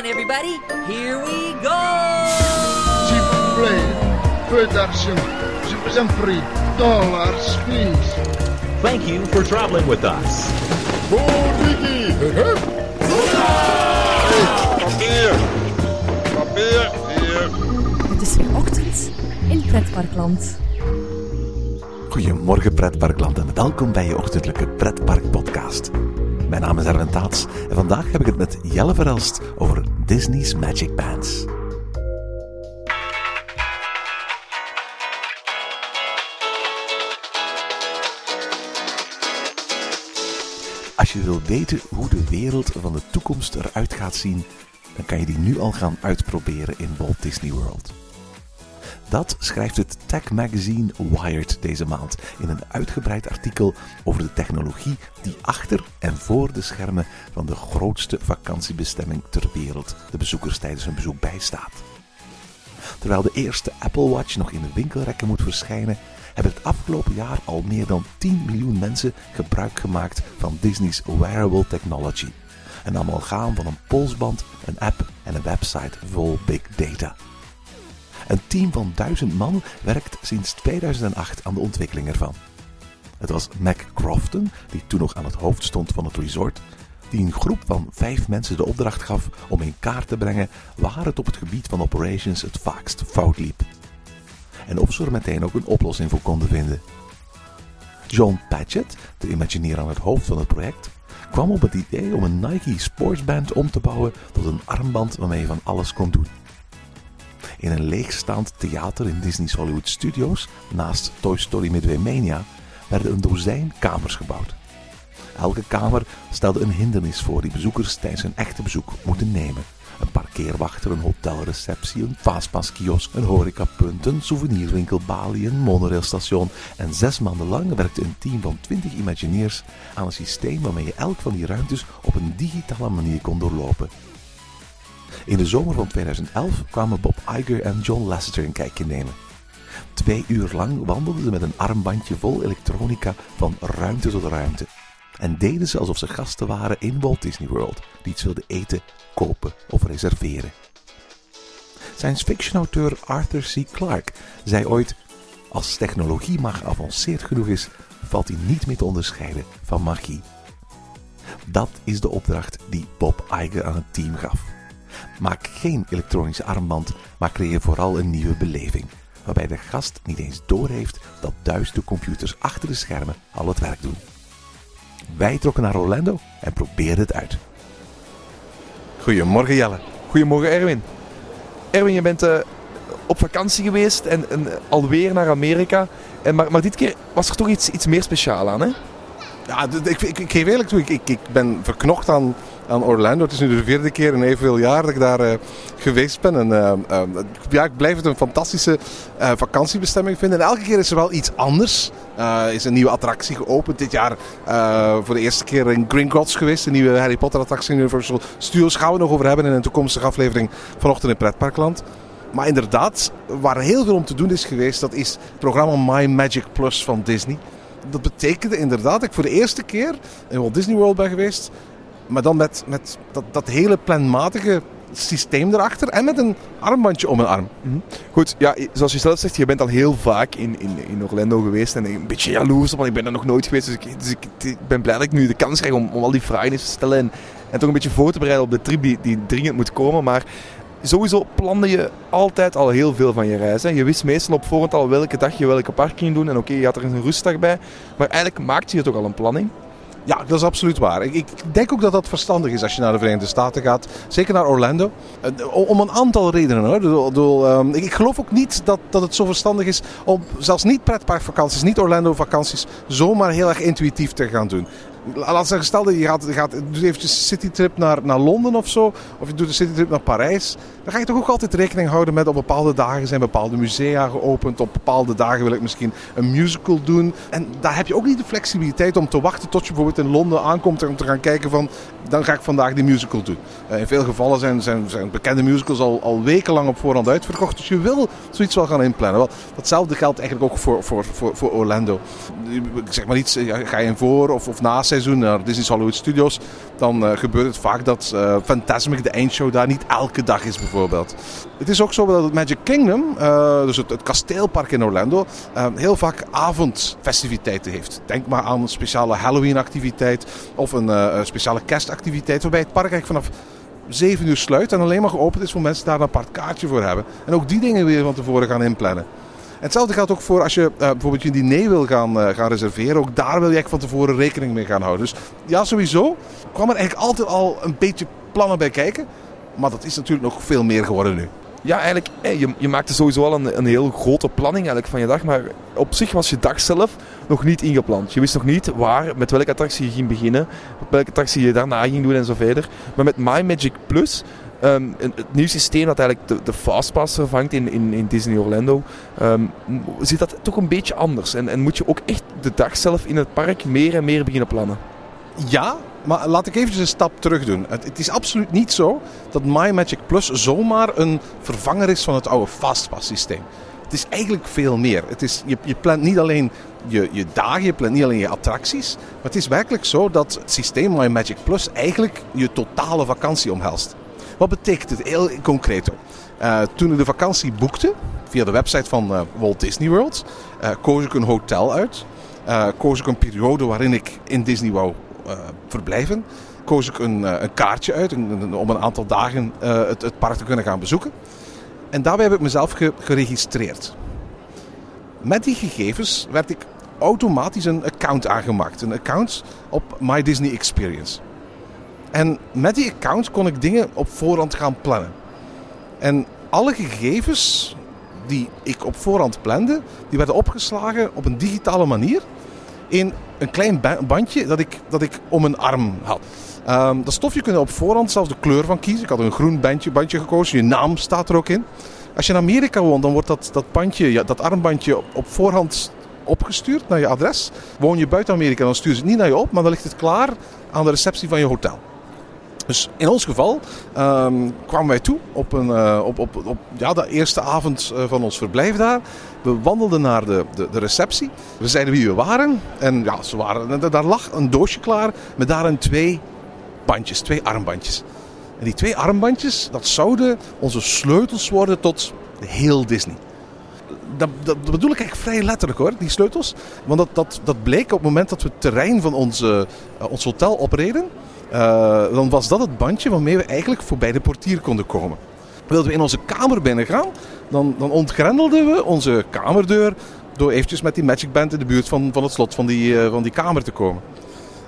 on, everybody. Here we go! Je vous en prie. Dollars, please. Thank you for traveling with us. Papier! Het is weer ochtend in Pretparkland. Goedemorgen pretparkland en welkom bij je ochtendelijke pretpark podcast. Mijn naam is Erwin Taats en vandaag heb ik het met Jelle Verelst over Disney's Magic Bands. Als je wilt weten hoe de wereld van de toekomst eruit gaat zien, dan kan je die nu al gaan uitproberen in Walt Disney World. Dat schrijft het tech magazine Wired deze maand in een uitgebreid artikel over de technologie die achter en voor de schermen van de grootste vakantiebestemming ter wereld de bezoekers tijdens hun bezoek bijstaat. Terwijl de eerste Apple Watch nog in de winkelrekken moet verschijnen, hebben het afgelopen jaar al meer dan 10 miljoen mensen gebruik gemaakt van Disney's wearable technology. Een amalgaam van een polsband, een app en een website vol big data. Een team van duizend man werkt sinds 2008 aan de ontwikkeling ervan. Het was Mac Crofton, die toen nog aan het hoofd stond van het resort, die een groep van vijf mensen de opdracht gaf om in kaart te brengen waar het op het gebied van operations het vaakst fout liep. En of ze er meteen ook een oplossing voor konden vinden. John Patchett, de imagineer aan het hoofd van het project, kwam op het idee om een Nike sportsband om te bouwen tot een armband waarmee je van alles kon doen. In een leegstaand theater in Disney's Hollywood Studios, naast Toy Story Midway Mania, werden een dozijn kamers gebouwd. Elke kamer stelde een hindernis voor die bezoekers tijdens een echte bezoek moeten nemen. Een parkeerwachter, een hotelreceptie, een fastpasskiosk, een horecapunt, een souvenirwinkel, balie, een monorailstation. En zes maanden lang werkte een team van 20 Imagineers aan een systeem waarmee je elk van die ruimtes op een digitale manier kon doorlopen. In de zomer van 2011 kwamen Bob Iger en John Lasseter een kijkje nemen. Twee uur lang wandelden ze met een armbandje vol elektronica van ruimte tot ruimte. En deden ze alsof ze gasten waren in Walt Disney World, die iets wilden eten, kopen of reserveren. Science fiction auteur Arthur C. Clarke zei ooit: Als technologie maar geavanceerd genoeg is, valt die niet meer te onderscheiden van magie. Dat is de opdracht die Bob Iger aan het team gaf. Maak geen elektronische armband, maar creëer vooral een nieuwe beleving. Waarbij de gast niet eens doorheeft dat duizenden computers achter de schermen al het werk doen. Wij trokken naar Orlando en probeerden het uit. Goedemorgen Jelle. Goedemorgen Erwin. Erwin, je bent eh, op vakantie geweest en, en alweer naar Amerika. En, maar, maar dit keer was er toch iets, iets meer speciaal aan, hè? Ja, ik, ik, ik geef eerlijk toe, ik, ik, ik ben verknocht aan, aan Orlando. Het is nu de vierde keer in evenveel jaar dat ik daar eh, geweest ben. En, eh, eh, ja, ik blijf het een fantastische vakantiebestemming vinden. En elke keer is er wel iets anders. Er is een nieuwe attractie geopend. Dit jaar voor de eerste keer in Gringotts geweest. De nieuwe Harry Potter attractie in Universal Studios. Gaan we nog over hebben in een toekomstige aflevering vanochtend in Pretparkland. Maar inderdaad, waar heel veel om te doen is geweest, dat is het programma My Magic Plus van Disney. Dat betekende inderdaad dat ik voor de eerste keer in Walt Disney World ben geweest. Maar dan met, met dat, dat hele planmatige systeem erachter en met een armbandje om mijn arm. Goed, ja, zoals je zelf zegt, je bent al heel vaak in, in, in Orlando geweest. En een beetje jaloers, want ik ben er nog nooit geweest. Dus ik, dus ik, ik ben blij dat ik nu de kans krijg om, om al die vragen eens te stellen. En, en toch een beetje voor te bereiden op de trip die, die dringend moet komen. Maar sowieso plande je altijd al heel veel van je reis. Hè. Je wist meestal op voorhand al welke dag je welke park ging doen. En oké, je had er een rustdag bij. Maar eigenlijk maakte je toch al een planning. Ja, dat is absoluut waar. Ik, ik denk ook dat dat verstandig is als je naar de Verenigde Staten gaat. Zeker naar Orlando. Eh, Om een aantal redenen hoor. Ehm, ik geloof ook niet dat, dat het zo verstandig is om zelfs niet pretparkvakanties, niet Orlando vakanties, zomaar heel erg intuïtief te gaan doen. Laat zeggen, stel dat je gaat, gaat doe eventjes een citytrip naar, naar Londen of zo. Of je doet een citytrip naar Parijs. Dan ga je toch ook altijd rekening houden met op bepaalde dagen zijn bepaalde musea geopend. Op bepaalde dagen wil ik misschien een musical doen. En daar heb je ook niet de flexibiliteit om te wachten tot je bijvoorbeeld in Londen aankomt. En om te gaan kijken van, dan ga ik vandaag die musical doen. Eh, in veel gevallen zijn, zijn, zijn bekende musicals al, al wekenlang op voorhand uitverkocht. Dus je wil zoiets wel gaan inplannen. Wel, datzelfde geldt eigenlijk ook voor, voor, voor, voor Orlando. Zeg maar iets, eh, ga je in voor of, of na seizoen naar Disney's Hollywood Studios, dan eh, gebeurt het vaak dat eh Fantasmic, de eindshow, daar niet elke dag is bijvoorbeeld. Het is ook zo dat het Magic Kingdom, eh, dus het, kasteelpark in Orlando, heel vaak avondfestiviteiten heeft. Denk maar aan een speciale Halloween-activiteit of een speciale kerstactiviteit, waarbij het park eigenlijk vanaf 7 uur sluit en alleen maar geopend is voor mensen daar een apart kaartje voor hebben. En ook die dingen weer van tevoren gaan inplannen. Hetzelfde geldt ook voor als je eh, bijvoorbeeld je diner wil gaan, eh, gaan reserveren. Ook daar wil je van tevoren rekening mee gaan houden. Dus ja, sowieso kwam er eigenlijk altijd al een beetje plannen bij kijken. Maar dat is natuurlijk nog veel meer geworden nu. Ja, eigenlijk, eh, je, je maakte sowieso al een, een heel grote planning eigenlijk van je dag. Maar op zich was je dag zelf nog niet ingepland. Je wist nog niet waar, met welke attractie je ging beginnen. Welke attractie je daarna ging doen en zo verder. Maar met My Magic Plus, ehm, het nieuw systeem dat eigenlijk de, Fastpass vervangt in, in, in Disney Orlando, ehm, m- zit dat toch een beetje anders. En, en moet je ook echt de dag zelf in het park meer en meer beginnen plannen. Ja, maar laat ik eventjes een stap terug doen. Het, het is absoluut niet zo dat My Magic Plus zomaar een vervanger is van het oude Fastpass systeem. Het is eigenlijk veel meer. Het is, je, je plant niet alleen je, je dagen, je plant niet alleen je attracties. Maar het is werkelijk zo dat het systeem My Magic Plus eigenlijk je totale vakantie omhelst. Wat betekent het heel concreet? Eh, toen ik de vakantie boekte, via de website van eh, Walt Disney World, eh, koos ik een hotel uit. Koos ik een periode waarin ik in Disney wou verblijven. Koos ik een, een kaartje uit om een aantal dagen het, het park te kunnen gaan bezoeken. En daarbij heb ik mezelf ge- geregistreerd. Met die gegevens werd ik automatisch een account aangemaakt. Een account op My Disney Experience. En met die account kon ik dingen op voorhand gaan plannen. En alle gegevens die ik op voorhand plande, die werden opgeslagen op een digitale manier in een klein ba- bandje dat ik, dat ik om mijn arm had. Ehm, dat stofje kun je op voorhand zelfs de kleur van kiezen. Ik had een groen bandje, bandje gekozen, je naam staat er ook in. Als je in Amerika woont, dan wordt dat, dat, bandje, ja, dat armbandje op, op voorhand opgestuurd naar je adres. Woon je buiten Amerika, dan sturen ze het niet naar je op, maar dan ligt het klaar aan de receptie van je hotel. Dus in ons geval ehm, kwamen wij toe op, een, eh, op, op, op ja, de eerste avond eh, van ons verblijf daar. We wandelden naar de, de, de receptie. We zeiden wie we waren. En ja, ze waren, en daar lag een doosje klaar met daarin twee bandjes, twee armbandjes. En die twee armbandjes, dat zouden onze sleutels worden tot heel Disney. Dat, dat, dat bedoel ik eigenlijk vrij letterlijk hoor, die sleutels. Want dat, dat, dat bleek op het moment dat we het terrein van onze, eh, ons hotel opreden. Eh, dan was dat het bandje waarmee we eigenlijk voorbij de portier konden komen. Wilden we in onze kamer binnengaan, dan, dan ontgrendelden we onze kamerdeur door eventjes met die Magic Band in de buurt van, van het slot van die, eh, van die kamer te komen.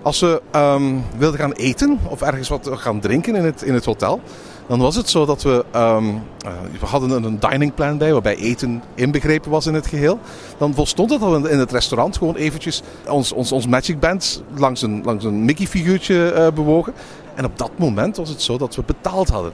Als we ehm, wilden gaan eten of ergens wat gaan drinken in het, in het hotel, dan was het zo dat we, ehm, eh, we hadden een, een dining plan bij waarbij eten inbegrepen was in het geheel. Dan volstond het dat we in het restaurant gewoon eventjes ons, ons, ons Magic Band langs een, langs een Mickey figuurtje eh, bewogen. En op dat moment was het zo dat we betaald hadden.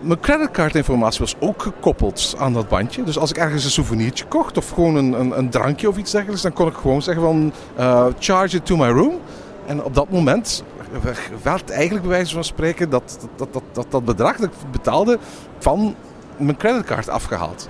Mijn creditcardinformatie was ook gekoppeld aan dat bandje. Dus als ik ergens een souvenirtje kocht of gewoon een, een, een drankje of iets dergelijks, dan kon ik gewoon zeggen van eh, charge it to my room. En op dat moment werd eigenlijk bij wijze van spreken dat dat, dat, dat, dat bedrag dat ik betaalde van mijn creditcard afgehaald.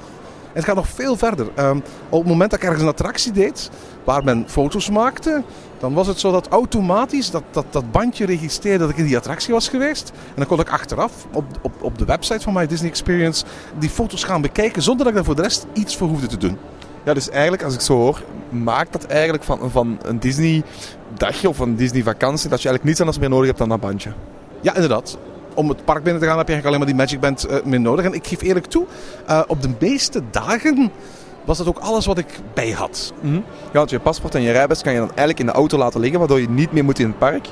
En het gaat nog veel verder. Ehm, op het moment dat ik ergens een attractie deed waar men foto's maakte, dan was het zo dat automatisch dat, dat, dat bandje registreerde dat ik in die attractie was geweest. En dan kon ik achteraf op, op, op de website van My Disney Experience die foto's gaan bekijken zonder dat ik daar voor de rest iets voor hoefde te doen. Ja, dus eigenlijk, als ik zo hoor, maakt dat eigenlijk van, van een Disney-dagje of een Disney-vakantie dat je eigenlijk niets anders meer nodig hebt dan dat bandje. Ja, inderdaad. Om het park binnen te gaan heb je eigenlijk alleen maar die Magic Band eh, meer nodig. En ik geef eerlijk toe, eh, op de meeste dagen was dat ook alles wat ik bij had. Ja, want je paspoort en je rijbewijs kan je dan eigenlijk in de auto laten liggen, waardoor je niet meer moet in het park.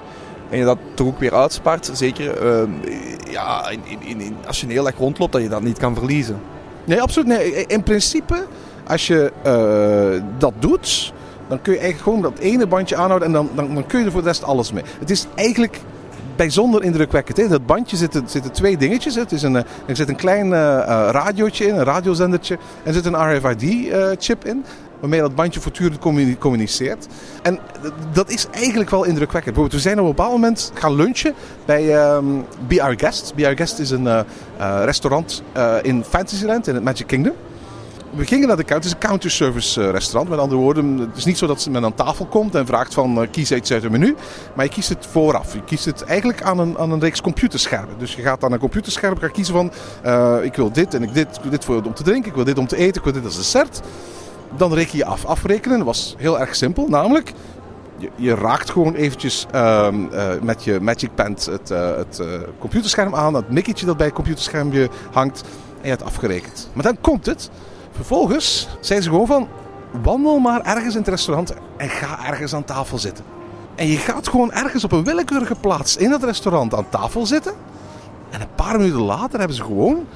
En je dat toch ook weer uitspaart. Zeker eh, ja, in, in, in, als je een hele dag rondloopt, dat je dat niet kan verliezen. Nee, absoluut. Nee. In principe, als je eh, dat doet, dan kun je eigenlijk gewoon dat ene bandje aanhouden en dan, dan, dan kun je er voor de rest alles mee. Het is eigenlijk bijzonder indrukwekkend. In dat bandje zitten, zitten twee dingetjes. Het is een, eh, er zit een klein eh, radiootje in, een radiozendertje. En er zit een RFID-chip in. Waarmee dat bandje voortdurend communi- communiceert. En dat is eigenlijk wel indrukwekkend. We zijn op een bepaald moment gaan lunchen bij ehm Be Our Guest. Be Our Guest is een restaurant in Fantasyland, in het Magic Kingdom. We gingen naar de counter. Het is een counterservice eh, restaurant. Met andere woorden, het is niet zo dat men aan tafel komt en vraagt van eh, kies iets uit het menu. Maar je kiest het vooraf. Je kiest het eigenlijk aan een, aan een reeks computerschermen. Dus je gaat aan een computerscherm gaan kiezen van eh, ik wil dit en ik dit, dit voor om te drinken, ik wil dit om te eten, ik wil dit als dessert. Dan reken je af. Afrekenen was heel erg simpel. Namelijk, je, je raakt gewoon eventjes ehm, eh, met je Magic Band het, het computerscherm aan. Dat mikketje dat bij het computerschermpje hangt. En je hebt afgerekend. Maar dan komt het. Vervolgens zijn ze gewoon van... Wandel maar ergens in het restaurant en ga ergens aan tafel zitten. En je gaat gewoon ergens op een willekeurige plaats in het restaurant aan tafel zitten. En een paar minuten later hebben ze gewoon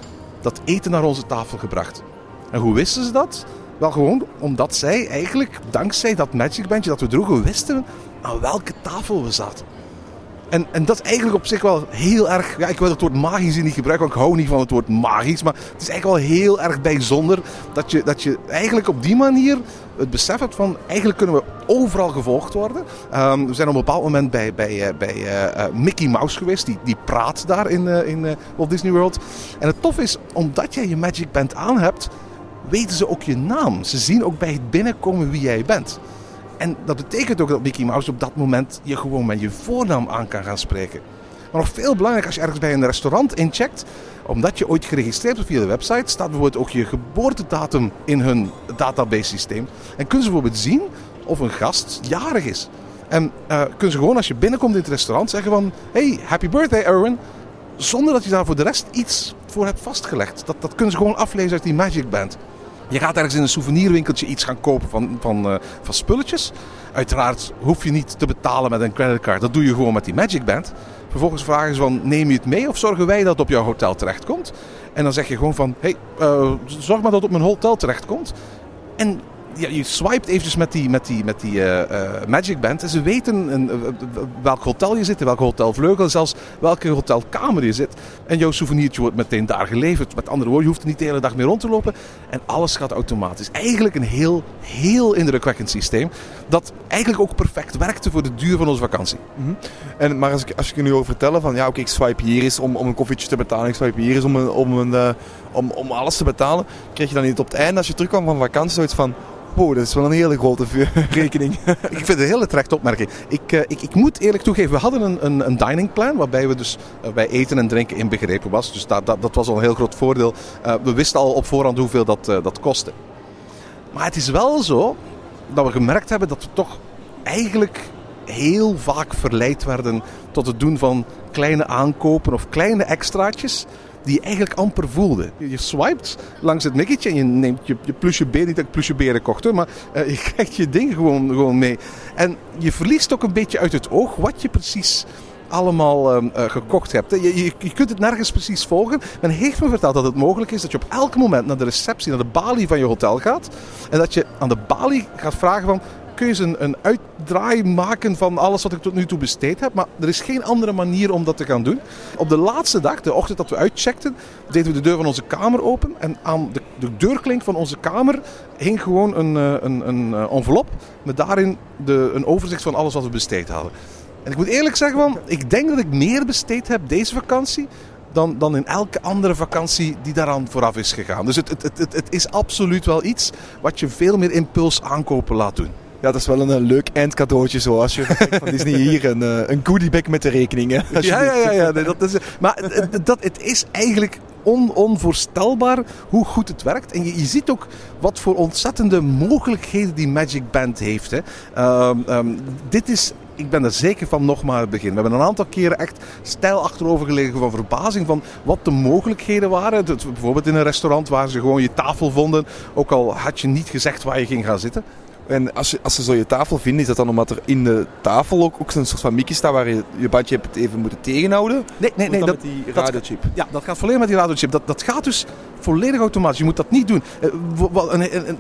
dat eten naar onze tafel gebracht. En hoe wisten ze dat? Wel gewoon omdat zij eigenlijk, dankzij dat Magic Bandje dat we droegen, wisten aan welke tafel we zaten. En, en dat is eigenlijk op zich wel heel erg. Ja, ik wil het woord magisch niet gebruiken, want ik hou niet van het woord magisch. Maar het is eigenlijk wel heel erg bijzonder dat je, dat je eigenlijk op die manier het besef hebt van eigenlijk kunnen we overal gevolgd worden. Ehm, we zijn op een bepaald moment bij, bij, eh, bij eh, eh, Mickey Mouse geweest, die, die praat daar in, in Walt Disney World. En het tof is, omdat jij je Magic Band aan hebt, weten ze ook je naam. Ze zien ook bij het binnenkomen wie jij bent. En dat betekent ook dat Mickey Mouse op dat moment je gewoon met je voornaam aan kan gaan spreken. Maar nog veel belangrijker, als je ergens bij een restaurant incheckt, omdat je ooit geregistreerd wordt via de website, staat bijvoorbeeld ook je geboortedatum in hun database systeem. En kunnen ze bijvoorbeeld zien of een gast jarig is. En eh, kunnen ze gewoon als je binnenkomt in het restaurant zeggen van... Hey, happy birthday Erwin. Zonder dat je daar voor de rest iets voor hebt vastgelegd. Dat, dat kunnen ze gewoon aflezen uit die Magic Band. Je gaat ergens in een souvenirwinkeltje iets gaan kopen van, van, eh, van spulletjes. Uiteraard hoef je niet te betalen met een creditcard. Dat doe je gewoon met die Magic Band. Vervolgens vragen ze van, neem je het mee of zorgen wij dat het op jouw hotel terechtkomt? En dan zeg je gewoon van, hey, eh, zorg maar dat het op mijn hotel terechtkomt. En ja, je swipet eventjes met die, met die, met die eh, eh, Magic Band. En ze weten een, eh, welk hotel je zit, in welke hotelvleugel, zelfs welke hotelkamer je zit. En jouw souvenirtje wordt meteen daar geleverd. Met andere woorden, je hoeft er niet de hele dag mee rond te lopen. En alles gaat automatisch. Eigenlijk een heel, heel indrukwekkend systeem. Dat eigenlijk ook perfect werkte voor de duur van onze vakantie. En, maar als ik, als ik je nu over vertellen van ja, oké, ik swipe hier eens om, om een koffietje te betalen, ik swipe hier eens om, om, een, om, om alles te betalen, kreeg je dan niet op het einde als je terugkwam van vakantie zoiets van, dat is wel een hele grote rekening. Ik vind het een hele terechte opmerking. Ik, eh, ik, ik moet eerlijk toegeven, we hadden een, een, een dining plan waarbij we dus eh, bij eten en drinken inbegrepen was. Dus dat, dat, dat was al een heel groot voordeel. Eh, we wisten al op voorhand hoeveel dat, eh, dat kostte. Maar het is wel zo dat we gemerkt hebben dat we toch eigenlijk heel vaak verleid werden tot het doen van kleine aankopen of kleine extraatjes die je eigenlijk amper voelde. Je swipet langs het mikketje en je neemt je, je plusje beer, niet dat ik plusje beren kocht hoor, maar eh, je krijgt je ding gewoon, gewoon mee. En je verliest ook een beetje uit het oog wat je precies allemaal ehm, eh, gekocht hebt. Je, je, je kunt het nergens precies volgen. Men heeft me verteld dat het mogelijk is dat je op elk moment naar de receptie, naar de balie van je hotel gaat. En dat je aan de balie gaat vragen van... Kun je eens een, een uitdraai maken van alles wat ik tot nu toe besteed heb? Maar er is geen andere manier om dat te gaan doen. Op de laatste dag, de ochtend dat we uitcheckten, deden we de deur van onze kamer open. En aan de, de deurklink van onze kamer hing gewoon een, eh, een, een eh, envelop met daarin de, een overzicht van alles wat we besteed hadden. En ik moet eerlijk zeggen, van, ik denk dat ik meer besteed heb deze vakantie dan, dan in elke andere vakantie die daaraan vooraf is gegaan. Dus het, het, het, het is absoluut wel iets wat je veel meer impuls aankopen laat doen. Ja, dat is wel een, eh, leuk eindcadeautje zo. Als je van Disney hier een, eh, een goodiebag met de rekening. Hè, Ja, ja, ja, ja nee, dat is, maar het, het- dat, het is eigenlijk on, onvoorstelbaar hoe goed het werkt. En je, je ziet ook wat voor ontzettende mogelijkheden die Magic Band heeft. Hè. Ehm, ehm, dit is, ik ben er zeker van nog maar het begin. We hebben een aantal keren echt stijl achterover gelegen van verbazing van wat de mogelijkheden waren. Bijvoorbeeld in een restaurant waar ze gewoon je tafel vonden. Ook al had je niet gezegd waar je ging gaan zitten. En als, je, als ze zo je tafel vinden, is dat dan omdat er in de tafel ook, ook zo'n soort van miekje staat waar je je bandje hebt even moeten tegenhouden? Nee, nee, nee. Dat, met die dat- radiochip. Ja, dat gaat volledig met die radiochip. Dat, dat gaat dus volledig automatisch. Je moet dat niet doen. Eh,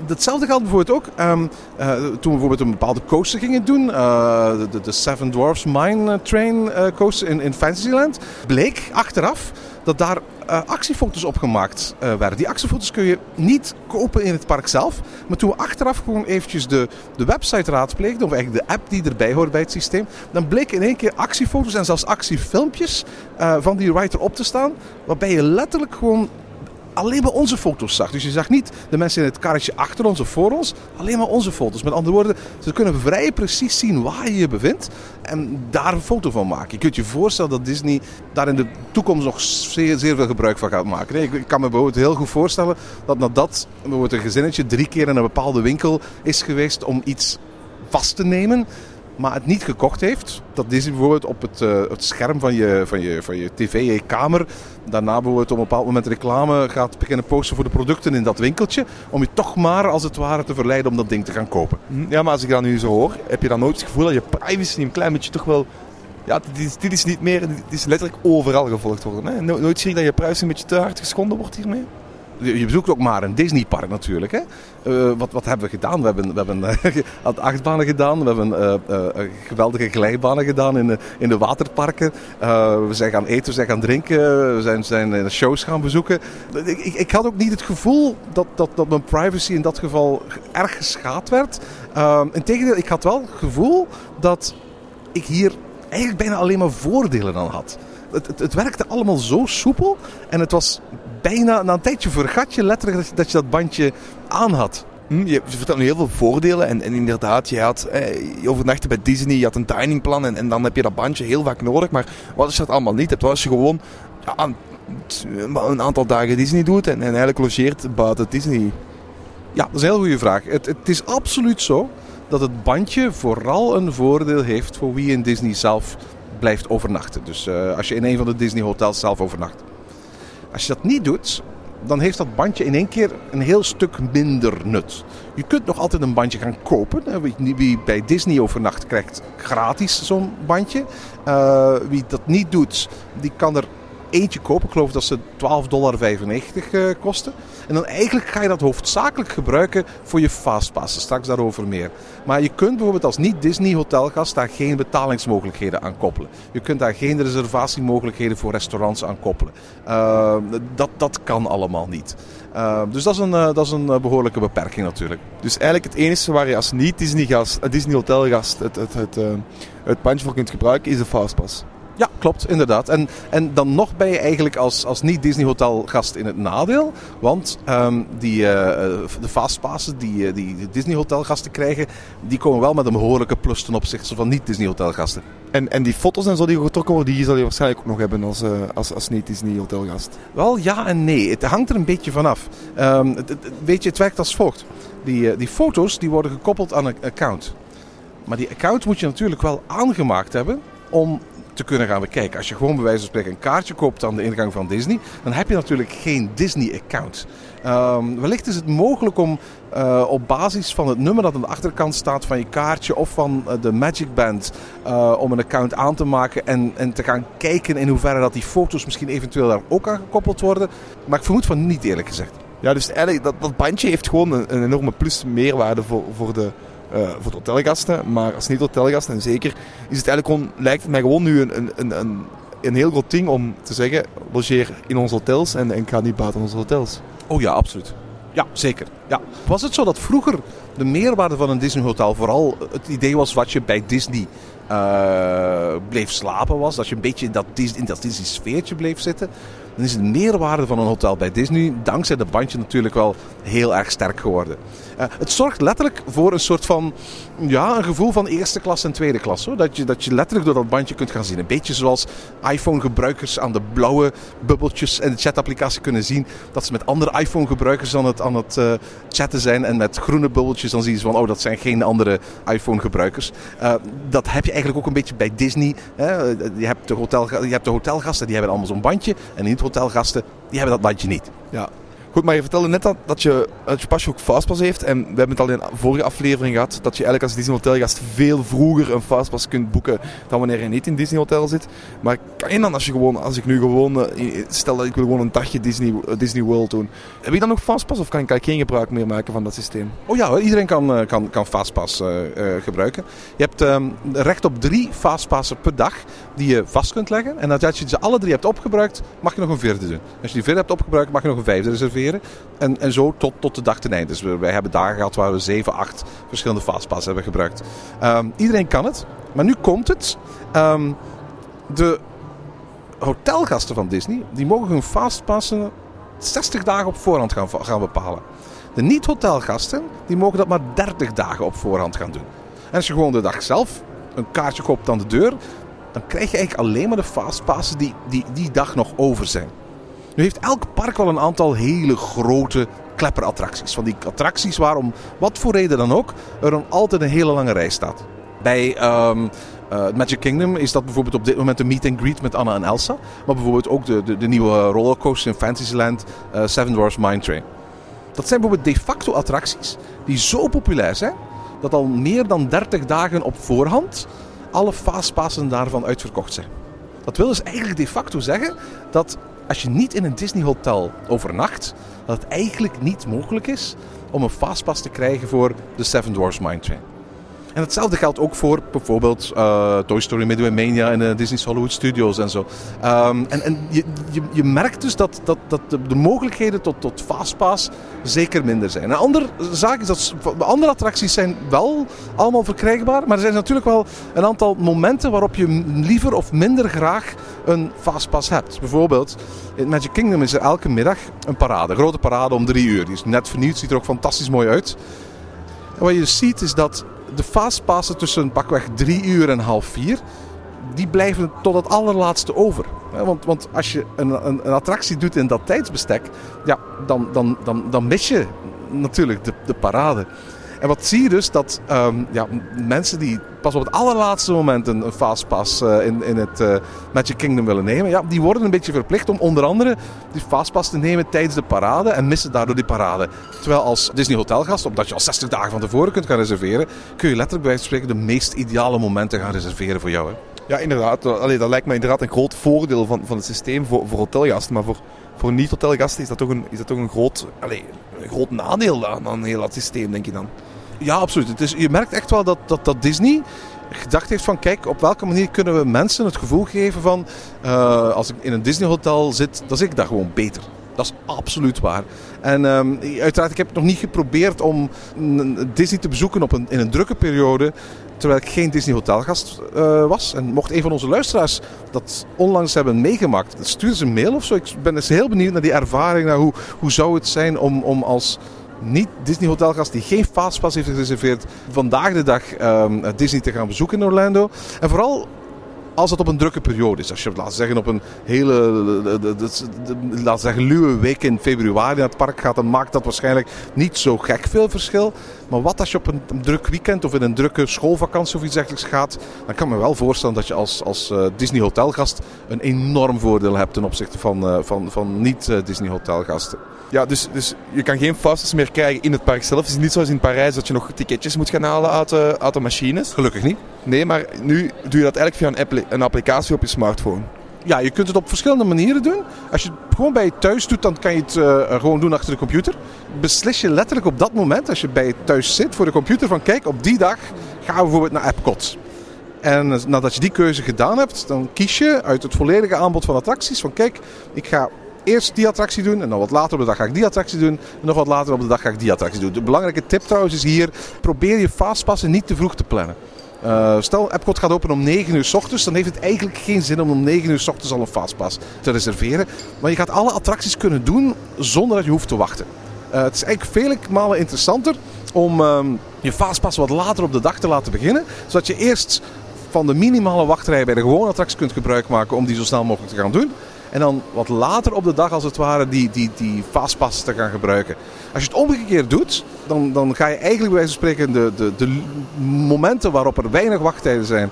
Hetzelfde geldt bijvoorbeeld ook ehm, eh, toen we bijvoorbeeld een bepaalde coaster gingen doen. eh, de, de, Seven Dwarfs Mine Train coaster in, in Fantasyland. Bleek achteraf dat daar actiefoto's op gemaakt eh, werden. Die actiefoto's kun je niet kopen in het park zelf. Maar toen we achteraf gewoon eventjes de, de website raadpleegden, of eigenlijk de app die erbij hoort bij het systeem, dan bleken in één keer actiefoto's en zelfs actiefilmpjes van die writer op te staan. Waarbij je letterlijk gewoon alleen maar onze foto's zag. Dus je zag niet de mensen in het karretje achter ons of voor ons, alleen maar onze foto's. Met andere woorden, ze kunnen vrij precies zien waar je je bevindt en daar een foto van maken. Je kunt je voorstellen dat Disney daar in de toekomst nog zeer, zeer veel gebruik van gaat maken. Ik kan me bijvoorbeeld heel goed voorstellen dat nadat bijvoorbeeld een gezinnetje drie keer in een bepaalde winkel is geweest om iets vast te nemen, maar het niet gekocht heeft, dat Disney bijvoorbeeld op het, eh, het scherm van je, van, je, van je tv, je kamer, daarna bijvoorbeeld op een bepaald moment reclame gaat beginnen posten voor de producten in dat winkeltje, om je toch maar als het ware te verleiden om dat ding te gaan kopen. Hm, Ja, maar als ik dat nu zo hoor, heb je dan nooit het gevoel dat je privacy een klein beetje toch wel... Ja, dit is, dit is niet meer... Dit is letterlijk overal gevolgd worden. Hè? No- nooit zie ik dat je privacy een beetje te hard geschonden wordt hiermee? Je bezoekt ook maar een Disneypark natuurlijk. Hè? Eh, wat, wat hebben we gedaan? We hebben, we hebben eh, achtbanen gedaan. We hebben eh, geweldige glijbanen gedaan in de, in de waterparken. We zijn gaan eten, we zijn gaan drinken. We zijn, zijn shows gaan bezoeken. Ik, ik, ik had ook niet het gevoel dat, dat, dat mijn privacy in dat geval erg geschaad werd. Uh, Integendeel, ik had wel het gevoel dat ik hier eigenlijk bijna alleen maar voordelen aan had. Het, het werkte allemaal zo soepel en het was bijna, na een tijdje vergat je letterlijk dat je dat, je dat bandje aan had. Hm, je vertelt nu heel veel voordelen. En, en inderdaad, je, had, eh, je overnachtte bij Disney, je had een diningplan. En, en dan heb je dat bandje heel vaak nodig. Maar wat als je dat allemaal niet hebt? Wat als je gewoon ja, een- een aantal dagen Disney doet en, en eigenlijk logeert buiten Disney? Ja, dat is een heel goede vraag. Het, het is absoluut zo dat het bandje vooral een voordeel heeft voor wie in Disney zelf blijft overnachten. Dus eh, als je in een van de Disney hotels zelf overnacht. Als je dat niet doet, dan heeft dat bandje in één keer een heel stuk minder nut. Je kunt nog altijd een bandje gaan kopen. Wie, wie bij Disney overnacht krijgt gratis zo'n bandje. Eh, wie dat niet doet, die kan er eentje kopen. Ik geloof dat ze 12,95 dollar eh, kosten. En dan eigenlijk ga je dat hoofdzakelijk gebruiken voor je fastpassen. Straks daarover meer. Maar je kunt bijvoorbeeld als niet-Disney hotelgast daar geen betalingsmogelijkheden aan koppelen. Je kunt daar geen reservatiemogelijkheden voor restaurants aan koppelen. Eh, dat, dat kan allemaal niet. Eh, dus dat is een, eh, dat is een eh, behoorlijke beperking natuurlijk. Dus eigenlijk het enige waar je als niet-Disney-gast, eh, Disney-hotelgast het, het, het, eh, het bandje voor kunt gebruiken, is de Fastpass. Ja, klopt, inderdaad. En, en dan nog ben je eigenlijk als, als niet-Disney hotelgast in het nadeel. Want ehm, die, eh, eh, de fastpassen die, eh, die de Disney hotelgasten krijgen, die komen wel met een behoorlijke plus ten opzichte van niet-Disney hotelgasten. En, en die foto's en zo die getrokken worden, die zal je waarschijnlijk ook nog hebben als, als, als niet-Disney-hotelgast. Wel ja en nee. Het hangt er een beetje vanaf. Het, het- weet je, het werkt als volgt. Die, die foto's die worden gekoppeld aan een account. Maar die account moet je natuurlijk wel aangemaakt hebben om te kunnen gaan bekijken. Als je gewoon bij wijze van spreken een kaartje koopt aan de ingang van Disney, dan heb je natuurlijk geen Disney-account. Ehm, wellicht is het mogelijk om eh, op basis van het nummer dat aan de achterkant staat van je kaartje of van eh, de Magic Band eh, om een account aan te maken en, en te gaan kijken in hoeverre dat die foto's misschien eventueel daar ook aan gekoppeld worden. Maar ik vermoed van niet eerlijk gezegd. Ja, dus dat, dat bandje heeft gewoon een, een enorme plus meerwaarde voor, voor, de, eh, voor de hotelgasten. Maar als niet-hotelgast, en zeker, is het eigenlijk gewoon, lijkt het mij gewoon nu een, een, een, een, heel groot ding om te zeggen, logeer in onze hotels en, en ga niet buiten onze hotels. Oh ja, absoluut. Ja, zeker. Ja. Was het zo dat vroeger de meerwaarde van een Disney hotel vooral het idee was wat je bij Disney eh, bleef slapen was? Dat je een beetje in dat, in dat Disney sfeertje bleef zitten? Dan is de meerwaarde van een hotel bij Disney, dankzij de bandje natuurlijk wel heel erg sterk geworden. Eh, het zorgt letterlijk voor een soort van, ja, een gevoel van eerste klas en tweede klas. Hoor. Dat, je, dat je letterlijk door dat bandje kunt gaan zien. Een beetje zoals iPhone-gebruikers aan de blauwe bubbeltjes in de chatapplicatie kunnen zien. Dat ze met andere iPhone-gebruikers aan het, aan het eh, chatten zijn. En met groene bubbeltjes dan zien ze van, oh, dat zijn geen andere iPhone-gebruikers. Eh, dat heb je eigenlijk ook een beetje bij Disney. Hè. Je, hebt de hotel, je hebt de hotelgasten, die hebben allemaal zo'n bandje. En niet-hotelgasten, die hebben dat bandje niet. Ja. Goed, maar je vertelde net dat, dat, je, dat je pasje ook Fastpass heeft. En we hebben het al in een vorige aflevering gehad. Dat je eigenlijk als Disney Hotelgast veel vroeger een Fastpass kunt boeken. Dan wanneer je niet in Disney Hotel zit. Maar kan je dan als je gewoon, als ik nu gewoon, eh, stel dat ik wil gewoon een dagje Disney, Disney World doen. Heb je dan nog Fastpass of kan, ik geen gebruik meer maken van dat systeem? Oh ja, iedereen kan, eh, kan, kan Fastpass eh, gebruiken. Je hebt ehm, recht op drie Fastpassen per dag die je vast kunt leggen. En nadat je ze alle drie hebt opgebruikt, mag je nog een vierde doen. Als je die vierde hebt opgebruikt, mag je nog een vijfde reserveren. En, en zo tot, tot de dag ten einde. Dus we, wij hebben dagen gehad waar we zeven, acht verschillende Fastpassen hebben gebruikt. Ehm, iedereen kan het. Maar nu komt het. Ehm, de hotelgasten van Disney, die mogen hun Fastpassen 60 dagen op voorhand gaan, gaan bepalen. De niet-hotelgasten die mogen dat maar 30 dagen op voorhand gaan doen. En als je gewoon de dag zelf een kaartje koopt aan de deur, dan krijg je eigenlijk alleen maar de fastpasses die, die die dag nog over zijn. Nu heeft elk park wel een aantal hele grote klepperattracties. Van die attracties waar om wat voor reden dan ook er dan altijd een hele lange rij staat. Bij ehm, eh, Magic Kingdom is dat bijvoorbeeld op dit moment de meet and greet met Anna en Elsa. Maar bijvoorbeeld ook de, de, de nieuwe rollercoaster in Fantasyland, uh, Seven Dwarfs Mine Train. Dat zijn bijvoorbeeld de facto attracties die zo populair zijn dat al meer dan 30 dagen op voorhand alle fastpassen daarvan uitverkocht zijn. Dat wil dus eigenlijk de facto zeggen dat als je niet in een Disney hotel overnacht, dat het eigenlijk niet mogelijk is om een fastpass te krijgen voor de Seven Dwarfs Mine Train. En hetzelfde geldt ook voor bijvoorbeeld uh, Toy Story Midway Mania en uh, Disney's Hollywood Studios en zo. Um, en en je, je, merkt dus dat, dat, dat de, de, mogelijkheden tot, tot fastpass zeker minder zijn. Een andere zaak is dat de andere attracties zijn wel allemaal verkrijgbaar, maar er zijn natuurlijk wel een aantal momenten waarop je liever of minder graag een fastpass hebt. Bijvoorbeeld in Magic Kingdom is er elke middag een parade, een grote parade om drie uur. Die is net vernieuwd, ziet er ook fantastisch mooi uit. En wat je ziet is dat de fastpassen tussen pakweg drie uur en half vier, die blijven tot het allerlaatste over. Want, want als je een, een, een, attractie doet in dat tijdsbestek, ja, dan, dan, dan, dan mis je natuurlijk de, de parade. En wat zie je dus? Dat um, ja, mensen die pas op het allerlaatste moment een, een fastpass uh, in, in het uh, Magic Kingdom willen nemen, ja, die worden een beetje verplicht om onder andere die fastpass te nemen tijdens de parade en missen daardoor die parade. Terwijl als Disney hotelgast, omdat je al 60 dagen van tevoren kunt gaan reserveren, kun je letterlijk bij spreken de meest ideale momenten gaan reserveren voor jou. Hè? Ja, inderdaad. Allee, dat lijkt me inderdaad een groot voordeel van, van het systeem voor, voor hotelgasten. Maar voor, voor niet-hotelgasten is dat toch een, is dat toch een, groot, allee, een groot nadeel aan, aan heel dat systeem, denk je dan? Ja, absoluut. Het is, je merkt echt wel dat, dat, dat Disney gedacht heeft van kijk, op welke manier kunnen we mensen het gevoel geven van uh, als ik in een Disney hotel zit, dan zit ik daar gewoon beter. Dat is absoluut waar. En um, uiteraard, ik heb nog niet geprobeerd om Disney te bezoeken op een, in een drukke periode. Terwijl ik geen Disney hotelgast uh, was. En mocht een van onze luisteraars dat onlangs hebben meegemaakt, stuur ze een mail of zo. Ik ben dus heel benieuwd naar die ervaring. Naar hoe, hoe zou het zijn om, om als niet Disney hotelgast die geen fastpass heeft gereserveerd, vandaag de dag um, Disney te gaan bezoeken in Orlando. En vooral als het op een drukke periode is. Als je, laten zeggen, op een hele, laten zeggen, luwe week in februari naar het park gaat, dan maakt dat waarschijnlijk niet zo gek veel verschil. Maar wat als je op een, druk weekend of in een drukke schoolvakantie of iets dergelijks gaat, dan kan ik me wel voorstellen dat je als, als uh, Disney hotelgast een enorm voordeel hebt ten opzichte van, uh, van, van niet-Disney hotelgasten. Ja, dus, dus je kan geen fastpass meer krijgen in het park zelf. Het is niet zoals in Parijs dat je nog ticketjes moet gaan halen uit de, uit de machines. Gelukkig niet. Nee, maar nu doe je dat eigenlijk via een, appli een applicatie op je smartphone. Ja, je kunt het op verschillende manieren doen. Als je het gewoon bij je thuis doet, dan kan je het uh, gewoon doen achter de computer. Beslis je letterlijk op dat moment, als je bij je thuis zit, voor de computer van kijk, op die dag gaan we bijvoorbeeld naar Epcot. En nadat je die keuze gedaan hebt, dan kies je uit het volledige aanbod van attracties van kijk, ik ga eerst die attractie doen en dan wat later op de dag ga ik die attractie doen. En nog wat later op de dag ga ik die attractie doen. De belangrijke tip trouwens is hier, probeer je fastpassen niet te vroeg te plannen. Uh, stel, Epcot gaat open om 9 uur s ochtends, dan heeft het eigenlijk geen zin om om 9 uur s ochtends al een fastpass te reserveren. Maar je gaat alle attracties kunnen doen zonder dat je hoeft te wachten. Uh, het is eigenlijk vele malen interessanter om uh, je fastpass wat later op de dag te laten beginnen. Zodat je eerst van de minimale wachtrij bij de gewone attractie kunt gebruik maken om die zo snel mogelijk te gaan doen. En dan wat later op de dag als het ware die, die, die fastpass te gaan gebruiken. Als je het omgekeerd doet, dan, dan ga je eigenlijk bij wijze van spreken de, de, de momenten waarop er weinig wachttijden zijn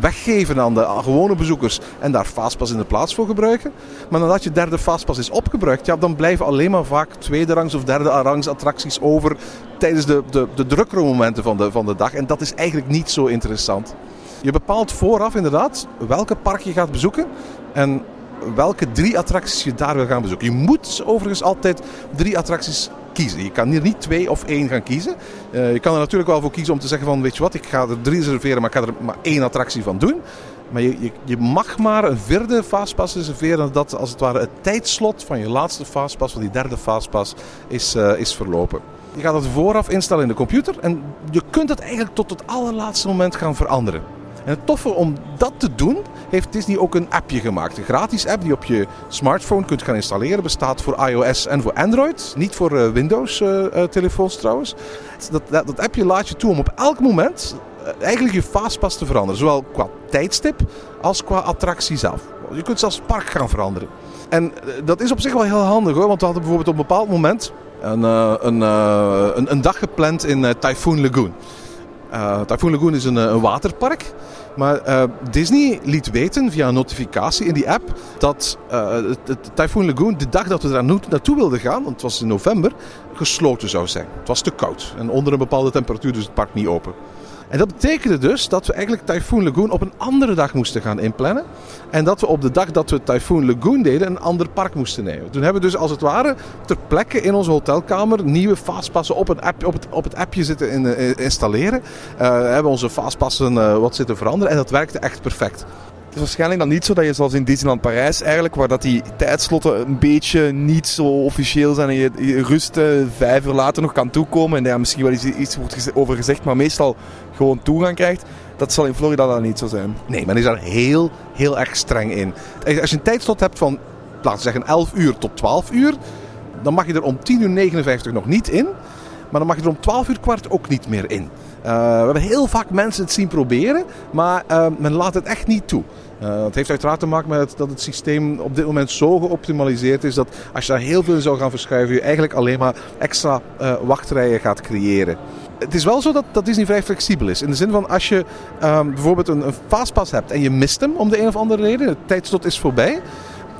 weggeven aan de gewone bezoekers en daar fastpass in de plaats voor gebruiken. Maar nadat je derde fastpass is opgebruikt, ja, dan blijven alleen maar vaak tweede rangs of derde rangs attracties over tijdens de, de, de drukkere momenten van de, van de dag. En dat is eigenlijk niet zo interessant. Je bepaalt vooraf inderdaad welke park je gaat bezoeken. En welke drie attracties je daar wil gaan bezoeken. Je moet overigens altijd drie attracties kiezen. Je kan hier niet twee of één gaan kiezen. Uh, je kan er natuurlijk wel voor kiezen om te zeggen van weet je wat, ik ga er drie reserveren, maar ik ga er maar één attractie van doen. Maar je, je, mag maar een vierde fastpass reserveren dat als het ware het tijdslot van je laatste fastpass, van die derde fastpass, is, uh, is verlopen. Je gaat het vooraf instellen in de computer en je kunt het eigenlijk tot het allerlaatste moment gaan veranderen. En het toffe om dat te doen, heeft Disney ook een appje gemaakt. Een gratis app die op je smartphone kunt gaan installeren. Bestaat voor iOS en voor Android. Niet voor eh, Windows-telefoons trouwens. Dat, dat, appje laat je toe om op elk moment eh, eigenlijk je fastpass te veranderen. Zowel qua tijdstip als qua attractie zelf. Je kunt zelfs park gaan veranderen. En eh, dat is op zich wel heel handig hoor. Want we hadden bijvoorbeeld op een bepaald moment een, een, een, dag gepland in Typhoon Lagoon. Typhoon Lagoon is een, een waterpark. Maar Disney liet weten via een notificatie in die app dat het, het Typhoon Lagoon, de dag dat we daar naartoe wilden gaan, want het was in november, gesloten zou zijn. Het was te koud en onder een bepaalde temperatuur, dus het park niet open. En dat betekende dus dat we eigenlijk Typhoon Lagoon op een andere dag moesten gaan inplannen. En dat we op de dag dat we Typhoon Lagoon deden een ander park moesten nemen. Toen hebben we dus als het ware ter plekke in onze hotelkamer nieuwe fastpassen op, een app, op, het, op het appje zitten uh, installeren. Uh, hebben onze fastpassen uh, wat zitten veranderen en dat werkte echt perfect. Het is waarschijnlijk dan niet zo dat je zoals in Disneyland Parijs eigenlijk, waar dat die tijdslotten een beetje niet zo officieel zijn en je, je rust vijf uur later nog kan toekomen en daar misschien wel iets, iets wordt over gezegd, maar meestal gewoon toegang krijgt. Dat zal in Florida dan niet zo zijn. Nee, men is daar heel, heel erg streng in. Als je een tijdslot hebt van, laten we zeggen, 11 uur tot 12 uur, dan mag je er om 10 uur 59 nog niet in. Maar dan mag je er om 12 uur kwart ook niet meer in. Uh, we hebben heel vaak mensen het zien proberen, maar uh, men laat het echt niet toe. Uh, het heeft uiteraard te maken met dat het systeem op dit moment zo geoptimaliseerd is dat als je daar heel veel in zou gaan verschuiven, je eigenlijk alleen maar extra wachtrijen gaat creëren. Het is wel zo dat, dat Disney vrij flexibel is. In de zin van als je um, bijvoorbeeld een, een fastpass hebt en je mist hem om de een of andere reden, het tijdslot is voorbij,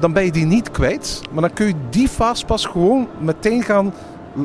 dan ben je die niet kwijt. Maar dan kun je die fastpass gewoon meteen gaan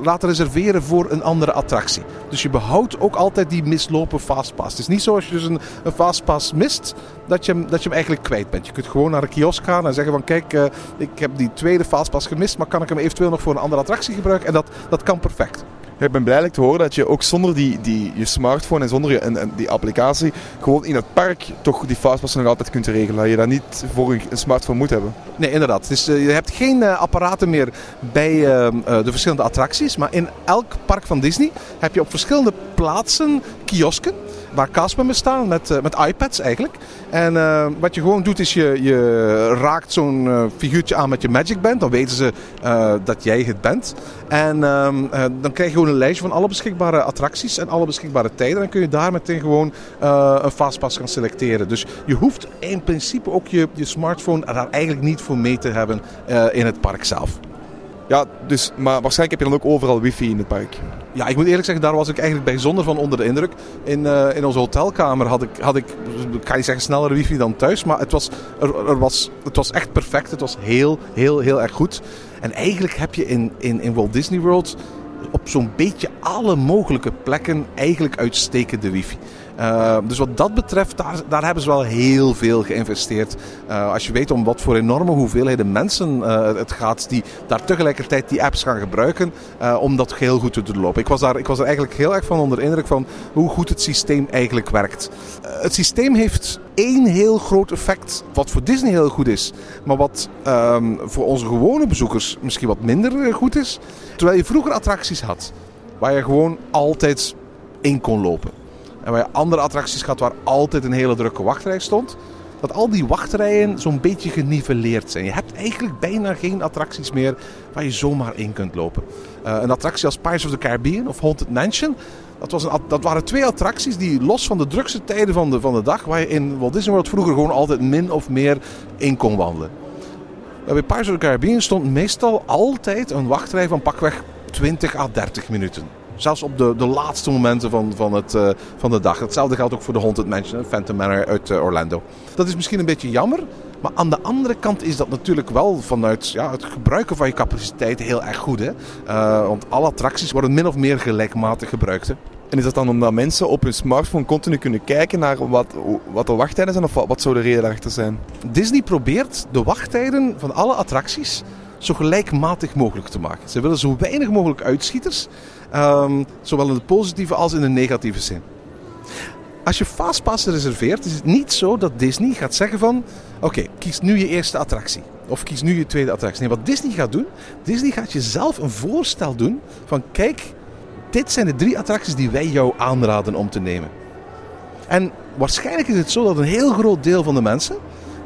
laten reserveren voor een andere attractie. Dus je behoudt ook altijd die mislopen fastpass. Het is niet zo als je dus een, een fastpass mist, dat je, hem, dat je hem eigenlijk kwijt bent. Je kunt gewoon naar een kiosk gaan en zeggen van kijk, uh, ik heb die tweede fastpass gemist, maar kan ik hem eventueel nog voor een andere attractie gebruiken? En dat, dat kan perfect. Ik ben blij te horen dat je ook zonder die, die, je smartphone en zonder je, die applicatie gewoon in het park toch die fastpass nog altijd kunt regelen. Dat je dat niet voor een, smartphone moet hebben. Nee, inderdaad. Dus, uh, je hebt geen uh, apparaten meer bij uh, de verschillende attracties. Maar in elk park van Disney heb je op verschillende plaatsen kiosken waar kastmembers staan met, uh, met iPads eigenlijk. En uh, wat je gewoon doet is je, je raakt zo'n uh, figuurtje aan met je Magic Band. Dan weten ze dat jij het bent. En dan krijg je gewoon een lijstje van alle beschikbare attracties en alle beschikbare tijden. En dan kun je daar meteen gewoon een fastpass gaan selecteren. Dus je hoeft in principe ook je, je smartphone daar eigenlijk niet voor mee te hebben in het park zelf. Ja, dus, maar waarschijnlijk heb je dan ook overal wifi in het park. Ja, ik moet eerlijk zeggen, daar was ik eigenlijk bijzonder van onder de indruk. In, uh, in onze hotelkamer had ik, had ik, ga niet zeggen snellere wifi dan thuis, maar het was, er was, het was echt perfect. Het was heel, heel, heel erg goed. En eigenlijk heb je in, in, in Walt Disney World op zo'n beetje alle mogelijke plekken eigenlijk uitstekende wifi. Uh, dus wat dat betreft, daar, daar hebben ze wel heel veel geïnvesteerd. Uh, als je weet om wat voor enorme hoeveelheden mensen uh, het gaat die daar tegelijkertijd die apps gaan gebruiken om dat heel goed te doorlopen. Ik was, daar, ik was er eigenlijk heel erg van onder de indruk van hoe goed het systeem eigenlijk werkt. het systeem heeft één heel groot effect, wat voor Disney heel goed is, maar wat um, voor onze gewone bezoekers misschien wat minder goed is. Terwijl je vroeger attracties had, waar je gewoon altijd in kon lopen. En waar je andere attracties gaat waar altijd een hele drukke wachtrij stond. Dat al die wachtrijen zo'n beetje geniveleerd zijn. Je hebt eigenlijk bijna geen attracties meer waar je zomaar in kunt lopen. Uh, een attractie als Pirates of the Caribbean of Haunted Mansion. Dat, was een, dat waren twee attracties die los van de drukste tijden van de, van de dag... waar je in Walt Disney World vroeger gewoon altijd min of meer in kon wandelen. Bij Pirates of the Caribbean stond meestal altijd een wachtrij van pakweg 20 à 30 minuten. Zelfs op de, de laatste momenten van, van, het, uh, van de dag. Hetzelfde geldt ook voor de Haunted Mansion, Phantom Manor uit uh, Orlando. Dat is misschien een beetje jammer. Maar aan de andere kant is dat natuurlijk wel vanuit ja, het gebruiken van je capaciteit heel erg goed. Hè? Uh, want alle attracties worden min of meer gelijkmatig gebruikt. Hè? En is dat dan omdat mensen op hun smartphone continu kunnen kijken naar wat, wat de wachttijden zijn? Of wat, wat zou de reden daarachter zijn? Disney probeert de wachttijden van alle attracties zo gelijkmatig mogelijk te maken. Ze willen zo weinig mogelijk uitschieters. Um, zowel in de positieve als in de negatieve zin. Als je Fastpass reserveert, is het niet zo dat Disney gaat zeggen van... Oké, kies nu je eerste attractie. Of kies nu je tweede attractie. Nee, wat Disney gaat doen... Disney gaat je zelf een voorstel doen van... Kijk, dit zijn de drie attracties die wij jou aanraden om te nemen. En waarschijnlijk is het zo dat een heel groot deel van de mensen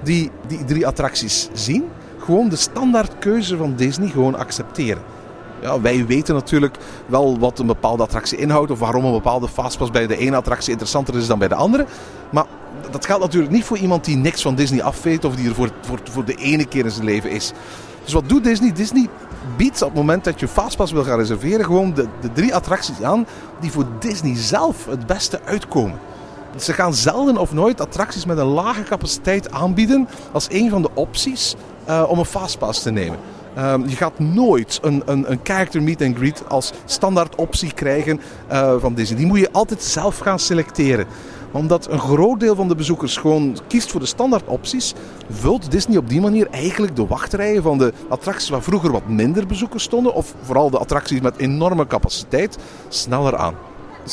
die die drie attracties zien, gewoon de standaardkeuze van Disney gewoon accepteren. Ja, wij weten natuurlijk wel wat een bepaalde attractie inhoudt of waarom een bepaalde fastpass bij de ene attractie interessanter is dan bij de andere. Maar dat geldt natuurlijk niet voor iemand die niks van Disney afweet of die er voor, voor, de ene keer in zijn leven is. Dus wat doet Disney? Disney biedt op het moment dat je fastpass wil gaan reserveren gewoon de, de drie attracties aan die voor Disney zelf het beste uitkomen. Ze gaan zelden of nooit attracties met een lage capaciteit aanbieden als een van de opties uh, om een fastpass te nemen. Um, je gaat nooit een, een, een character meet and greet als standaard optie krijgen uh, van Disney. Die moet je altijd zelf gaan selecteren omdat een groot deel van de bezoekers gewoon kiest voor de standaard opties, vult Disney op die manier eigenlijk de wachtrijen van de attracties waar vroeger wat minder bezoekers stonden, of vooral de attracties met enorme capaciteit, sneller aan.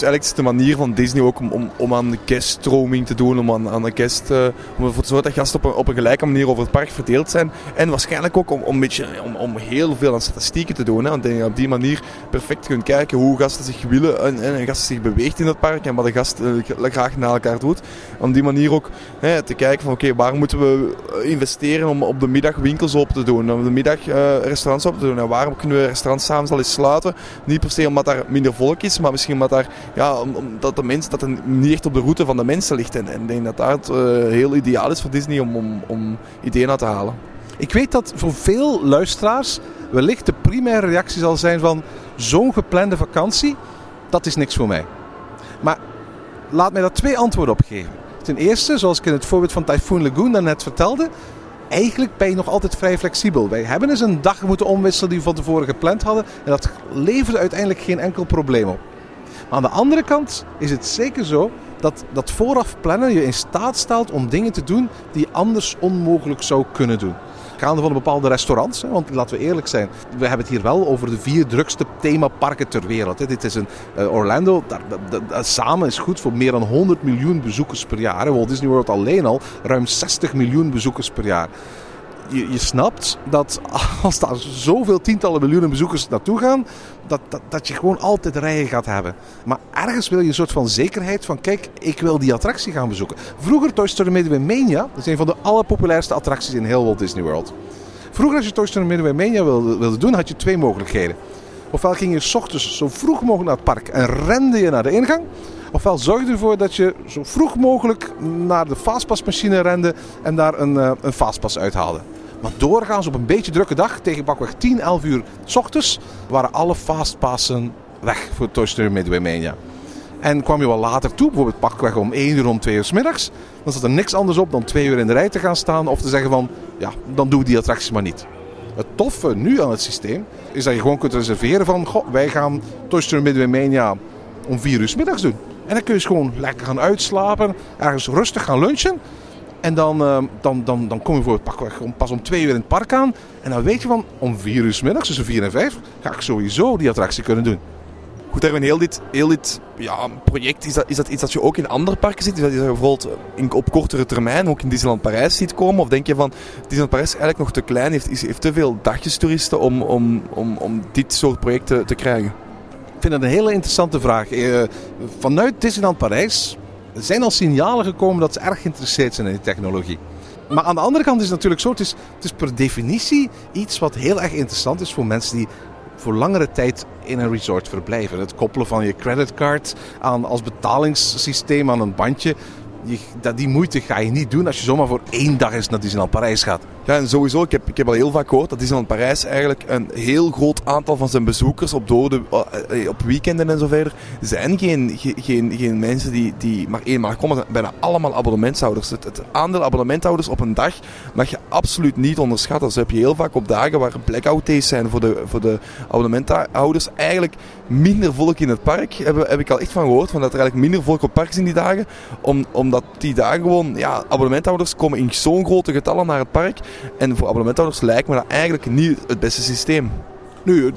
Eigenlijk is het de manier van Disney ook om, om, om aan de gueststroming te doen, om aan, aan de guest, uh, om ervoor te zorgen dat gasten op een, op een gelijke manier over het park verdeeld zijn. En waarschijnlijk ook om, om, een beetje, om, om heel veel aan statistieken te doen. Hè. Want je op die manier perfect kunt kijken hoe gasten zich willen en, en gasten zich beweegt in het park en wat de gast uh, graag naar elkaar doet. Om die manier ook hè, te kijken van oké, waar moeten we investeren om op de middag winkels open te doen, om op de middag restaurants open te doen. En waarom kunnen we restaurants s'avonds al eens sluiten? Niet per se omdat daar minder volk is, maar misschien omdat daar ja, omdat de mens, dat het niet echt op de route van de mensen ligt. En, ik denk dat dat uh, heel ideaal is voor Disney om, om, om ideeën uit te halen. Ik weet dat voor veel luisteraars wellicht de primaire reactie zal zijn van zo'n geplande vakantie, dat is niks voor mij. Maar laat mij daar twee antwoorden op geven. Ten eerste, zoals ik in het voorbeeld van Typhoon Lagoon daarnet vertelde, eigenlijk ben je nog altijd vrij flexibel. Wij hebben eens een dag moeten omwisselen die we van tevoren gepland hadden en dat leverde uiteindelijk geen enkel probleem op. Maar aan de andere kant is het zeker zo dat, dat vooraf plannen je in staat stelt om dingen te doen die anders onmogelijk zou kunnen doen. Gaande van bepaalde restaurants, hè, want laten we eerlijk zijn, we hebben het hier wel over de vier drukste themaparken ter wereld. Hè. Dit is een uh, Orlando, daar, samen is goed voor meer dan 100 miljoen bezoekers per jaar. Hè. Walt Disney World alleen al ruim 60 miljoen bezoekers per jaar. Je, je, snapt dat als daar zoveel tientallen miljoenen bezoekers naartoe gaan, dat, dat, dat je gewoon altijd rijen gaat hebben. Maar ergens wil je een soort van zekerheid van, kijk, ik wil die attractie gaan bezoeken. Vroeger Toy Story Midway Mania, dat is een van de allerpopulairste attracties in heel Walt Disney World. Vroeger als je Toy Story Midway Mania wilde, wilde doen, had je twee mogelijkheden. Ofwel ging je s ochtends zo vroeg mogelijk naar het park en rende je naar de ingang. Ofwel zorg ervoor dat je zo vroeg mogelijk naar de fastpassmachine rende en daar een, uh, een fastpass uithaalde. Maar doorgaans op een beetje drukke dag, tegen bakweg 10, 11 uur s ochtends, waren alle fastpassen weg voor Toy Story Midway Mania. En kwam je wel later toe, bijvoorbeeld pakweg om 1 uur, om 2 uur s middags, dan zat er niks anders op dan 2 uur in de rij te gaan staan of te zeggen van, ja, dan doe ik die attracties maar niet. Het toffe nu aan het systeem is dat je gewoon kunt reserveren van, goh, wij gaan Toy Story Midway Mania om 4 uur s middags doen. En dan kun je dus gewoon lekker gaan uitslapen, ergens rustig gaan lunchen. En dan, uh, dan, dan, dan kom je voor het pakweg pas om twee uur in het park aan. En dan weet je van om vier uur middags, tussen vier en vijf, ga ik sowieso die attractie kunnen doen. Goed, Erwin, heel dit, heel dit ja, project, is dat, is dat iets dat je ook in andere parken ziet? Is dat je bijvoorbeeld in, op kortere termijn ook in Disneyland Parijs ziet komen? Of denk je van, Disneyland Parijs is eigenlijk nog te klein, heeft, heeft te veel dagjestoeristen om, om, om, om dit soort projecten te krijgen? Vind dat een hele interessante vraag. Uh, vanuit Disneyland Parijs zijn al signalen gekomen dat ze erg geïnteresseerd zijn in die technologie. Maar aan de andere kant is het natuurlijk zo, het is, het is per definitie iets wat heel erg interessant is voor mensen die voor langere tijd in een resort verblijven. Het koppelen van je creditcard aan als betalingssysteem aan een bandje je, dat, die moeite ga je niet doen als je zomaar voor één dag eens naar Disneyland Parijs gaat. Ja, en sowieso, ik heb, ik heb al heel vaak gehoord dat Disneyland Parijs eigenlijk een heel groot aantal van zijn bezoekers op dode, eh, op weekenden en zo verder, zijn geen, geen, geen mensen die, die maar eenmaal komen. Bijna allemaal abonnementshouders. Het, het aandeel abonnementhouders op een dag mag je absoluut niet onderschatten. Dus heb je heel vaak op dagen waar blackout days zijn voor de, voor de abonnementhouders eigenlijk minder volk in het park. Heb, heb ik al echt van gehoord, van dat er eigenlijk minder volk op park is in die dagen. Om, omdat die dagen gewoon, ja, abonnementhouders komen in zo'n grote getallen naar het park. En voor abonnementhouders lijkt me dat eigenlijk niet het beste systeem. Nu,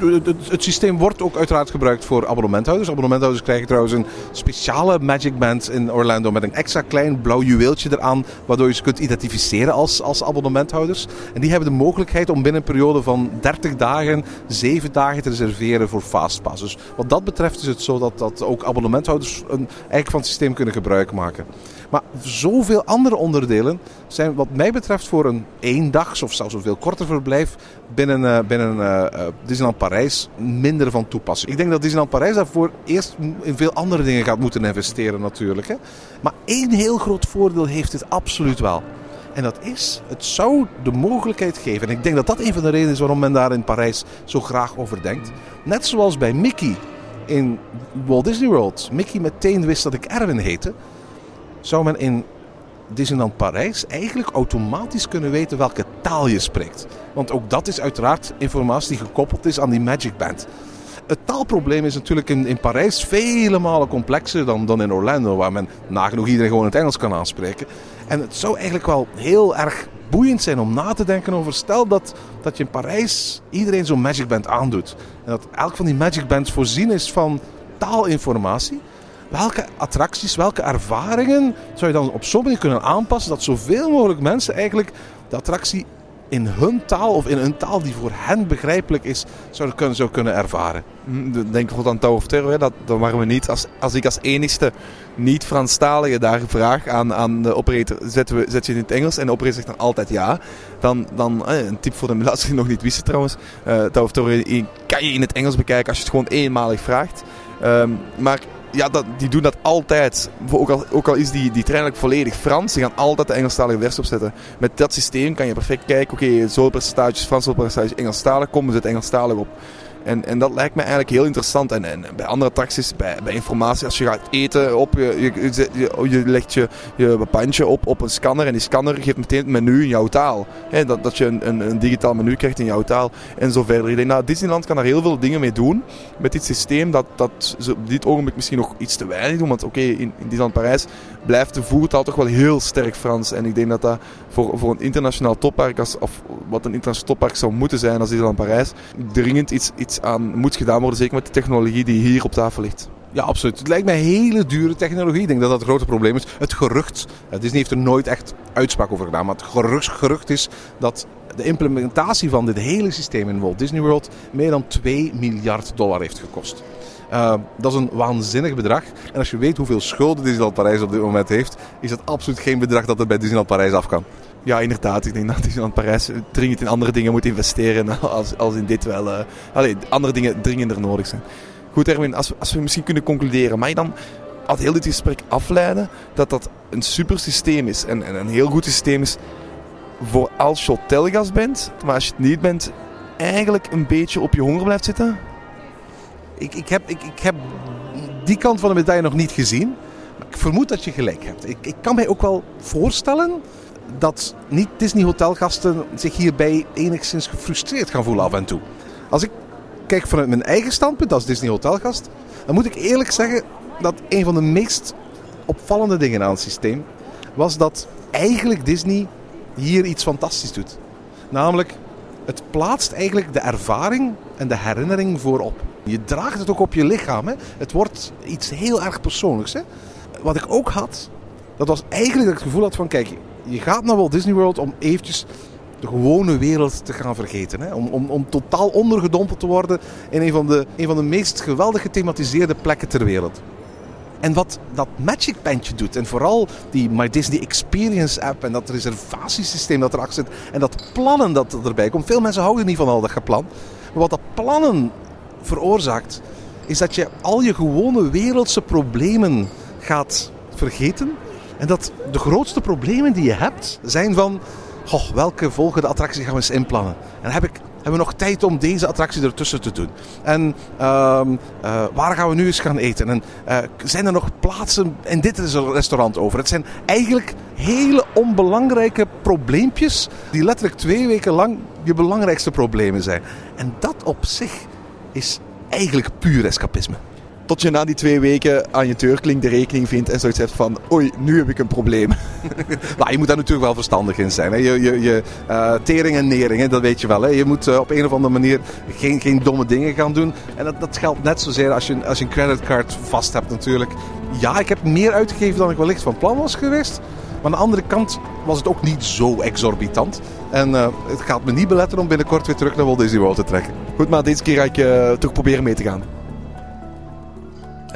het, systeem wordt ook uiteraard gebruikt voor abonnementhouders. Abonnementhouders krijgen trouwens een speciale Magic Band in Orlando met een extra klein blauw juweeltje eraan, waardoor je ze kunt identificeren als, als abonnementhouders. En die hebben de mogelijkheid om binnen een periode van 30 dagen, 7 dagen te reserveren voor Fastpass. Dus wat dat betreft is het zo dat, dat ook abonnementhouders een, eigenlijk van het systeem kunnen gebruik maken. Maar zoveel andere onderdelen zijn wat mij betreft voor een eendags of zelfs een veel korter verblijf binnen, uh, binnen uh, Disneyland Parijs minder van toepassing. Ik denk dat Disneyland Parijs daarvoor eerst in veel andere dingen gaat moeten investeren natuurlijk. Hè. Maar één heel groot voordeel heeft het absoluut wel. En dat is, het zou de mogelijkheid geven. En ik denk dat dat een van de redenen is waarom men daar in Parijs zo graag over denkt. Net zoals bij Mickey in Walt Disney World. Mickey meteen wist dat ik Erwin heette. Zou men in Disneyland Parijs eigenlijk automatisch kunnen weten welke taal je spreekt. Want ook dat is uiteraard informatie die gekoppeld is aan die Magic Band. Het taalprobleem is natuurlijk in, in Parijs vele malen complexer dan, dan in Orlando, waar men nagenoeg iedereen gewoon het Engels kan aanspreken. En het zou eigenlijk wel heel erg boeiend zijn om na te denken over. Stel dat, dat je in Parijs iedereen zo'n Magic Band aandoet. En dat elk van die Magic Bands voorzien is van taalinformatie. Welke attracties, welke ervaringen zou je dan op zo'n manier kunnen aanpassen dat zoveel mogelijk mensen eigenlijk de attractie in hun taal of in een taal die voor hen begrijpelijk is, zouden kunnen, zou kunnen ervaren. Denk bijvoorbeeld aan Tower of Terror. Dat, dat waren we niet. Als, als ik als enigste niet-Franstalige daar vraag aan, aan de operator, zetten we, zet je in het Engels? En de operator zegt dan altijd ja. Dan, dan een tip voor de mensen die nog niet wisten trouwens. Uh, Tower of Terror kan je in het Engels bekijken als je het gewoon eenmalig vraagt. Um, maar ja, dat, die doen dat altijd. Ook al, ook al is die, die trein volledig Frans, ze gaan altijd de Engelstalige versie opzetten. Met dat systeem kan je perfect kijken, oké, okay, percentages Frans, zoveel percentages Engelstalig, komen ze het Engelstalig op. En, en dat lijkt me eigenlijk heel interessant. En, en bij andere attracties, bij, bij informatie, als je gaat eten op, je, je, je, je legt je, je pandje op op een scanner en die scanner geeft meteen het menu in jouw taal. dat, dat je een, een, een, digitaal menu krijgt in jouw taal en zo verder. Ik denk, nou, Disneyland kan daar heel veel dingen mee doen met dit systeem. Dat, dat ze op dit ogenblik misschien nog iets te weinig doen. Want oké, in, in Disneyland Parijs blijft de voertaal toch wel heel sterk Frans. En ik denk dat dat voor, een internationaal toppark, als, of wat een internationaal toppark zou moeten zijn als Disneyland Parijs, dringend iets, iets aan moet gedaan worden. Zeker met de technologie die hier op tafel ligt. Ja, absoluut. Het lijkt mij hele dure technologie. Ik denk dat dat het grote probleem is. Het gerucht, Disney heeft er nooit echt uitspraak over gedaan, maar het gerucht, gerucht is dat de implementatie van dit hele systeem in Walt Disney World meer dan 2 miljard dollar heeft gekost. Uh, dat is een waanzinnig bedrag. En als je weet hoeveel schulden Disneyland Parijs op dit moment heeft, is dat absoluut geen bedrag dat er bij Disneyland Parijs af kan. Ja, inderdaad. Ik denk dat Disneyland Parijs dringend in andere dingen moet investeren als, als in dit wel. Uh, andere dingen dringender nodig zijn. Goed, Erwin, als, als we misschien kunnen concluderen, mag je dan uit heel dit gesprek afleiden dat dat een super systeem is en, en een heel goed systeem is voor als je hotelgast bent, maar als je het niet bent, eigenlijk een beetje op je honger blijft zitten? Ik, ik, heb, ik, ik heb die kant van de medaille nog niet gezien. Maar ik vermoed dat je gelijk hebt. Ik, ik kan mij ook wel voorstellen dat niet-Disney-hotelgasten zich hierbij enigszins gefrustreerd gaan voelen af en toe. Als ik kijk vanuit mijn eigen standpunt als Disney-hotelgast, dan moet ik eerlijk zeggen dat een van de meest opvallende dingen aan het systeem was dat eigenlijk Disney hier iets fantastisch doet. Namelijk, het plaatst eigenlijk de ervaring en de herinnering voorop. Je draagt het ook op je lichaam. Hè? Het wordt iets heel erg persoonlijks. Hè? Wat ik ook had, dat was eigenlijk dat het gevoel had van... Kijk, je gaat naar Walt Disney World om eventjes de gewone wereld te gaan vergeten. Hè? Om, om, om totaal ondergedompeld te worden in een van, de, een van de meest geweldig gethematiseerde plekken ter wereld. En wat dat Magic Bandje doet, en vooral die My Disney Experience app en dat reservatiesysteem dat erachter zit, en dat plannen dat erbij komt. Veel mensen houden niet van al dat geplan. Maar wat dat plannen veroorzaakt, is dat je al je gewone wereldse problemen gaat vergeten. En dat de grootste problemen die je hebt zijn van goh, welke volgende attractie gaan we eens inplannen? En heb ik, hebben we nog tijd om deze attractie ertussen te doen? En uh, uh, waar gaan we nu eens gaan eten? En uh, zijn er nog plaatsen in dit restaurant over? Het zijn eigenlijk hele onbelangrijke probleempjes die letterlijk twee weken lang je belangrijkste problemen zijn. En dat op zich is eigenlijk puur escapisme. Tot je na die twee weken aan je deurklink de rekening vindt en zoiets hebt van... Oei, nu heb ik een probleem. nou, je moet daar natuurlijk wel verstandig in zijn. Hè. Je, je, je uh, tering en nering, hè, dat weet je wel. Hè. Je moet uh, op een of andere manier geen, geen domme dingen gaan doen. En dat, dat geldt net zozeer als je, als je een creditcard vast hebt natuurlijk. Ja, ik heb meer uitgegeven dan ik wellicht van plan was geweest. Maar aan de andere kant was het ook niet zo exorbitant. En uh, het gaat me niet beletten om binnenkort weer terug naar Walt Disney World te trekken. Goed, maar deze keer ga ik uh, toch proberen mee te gaan.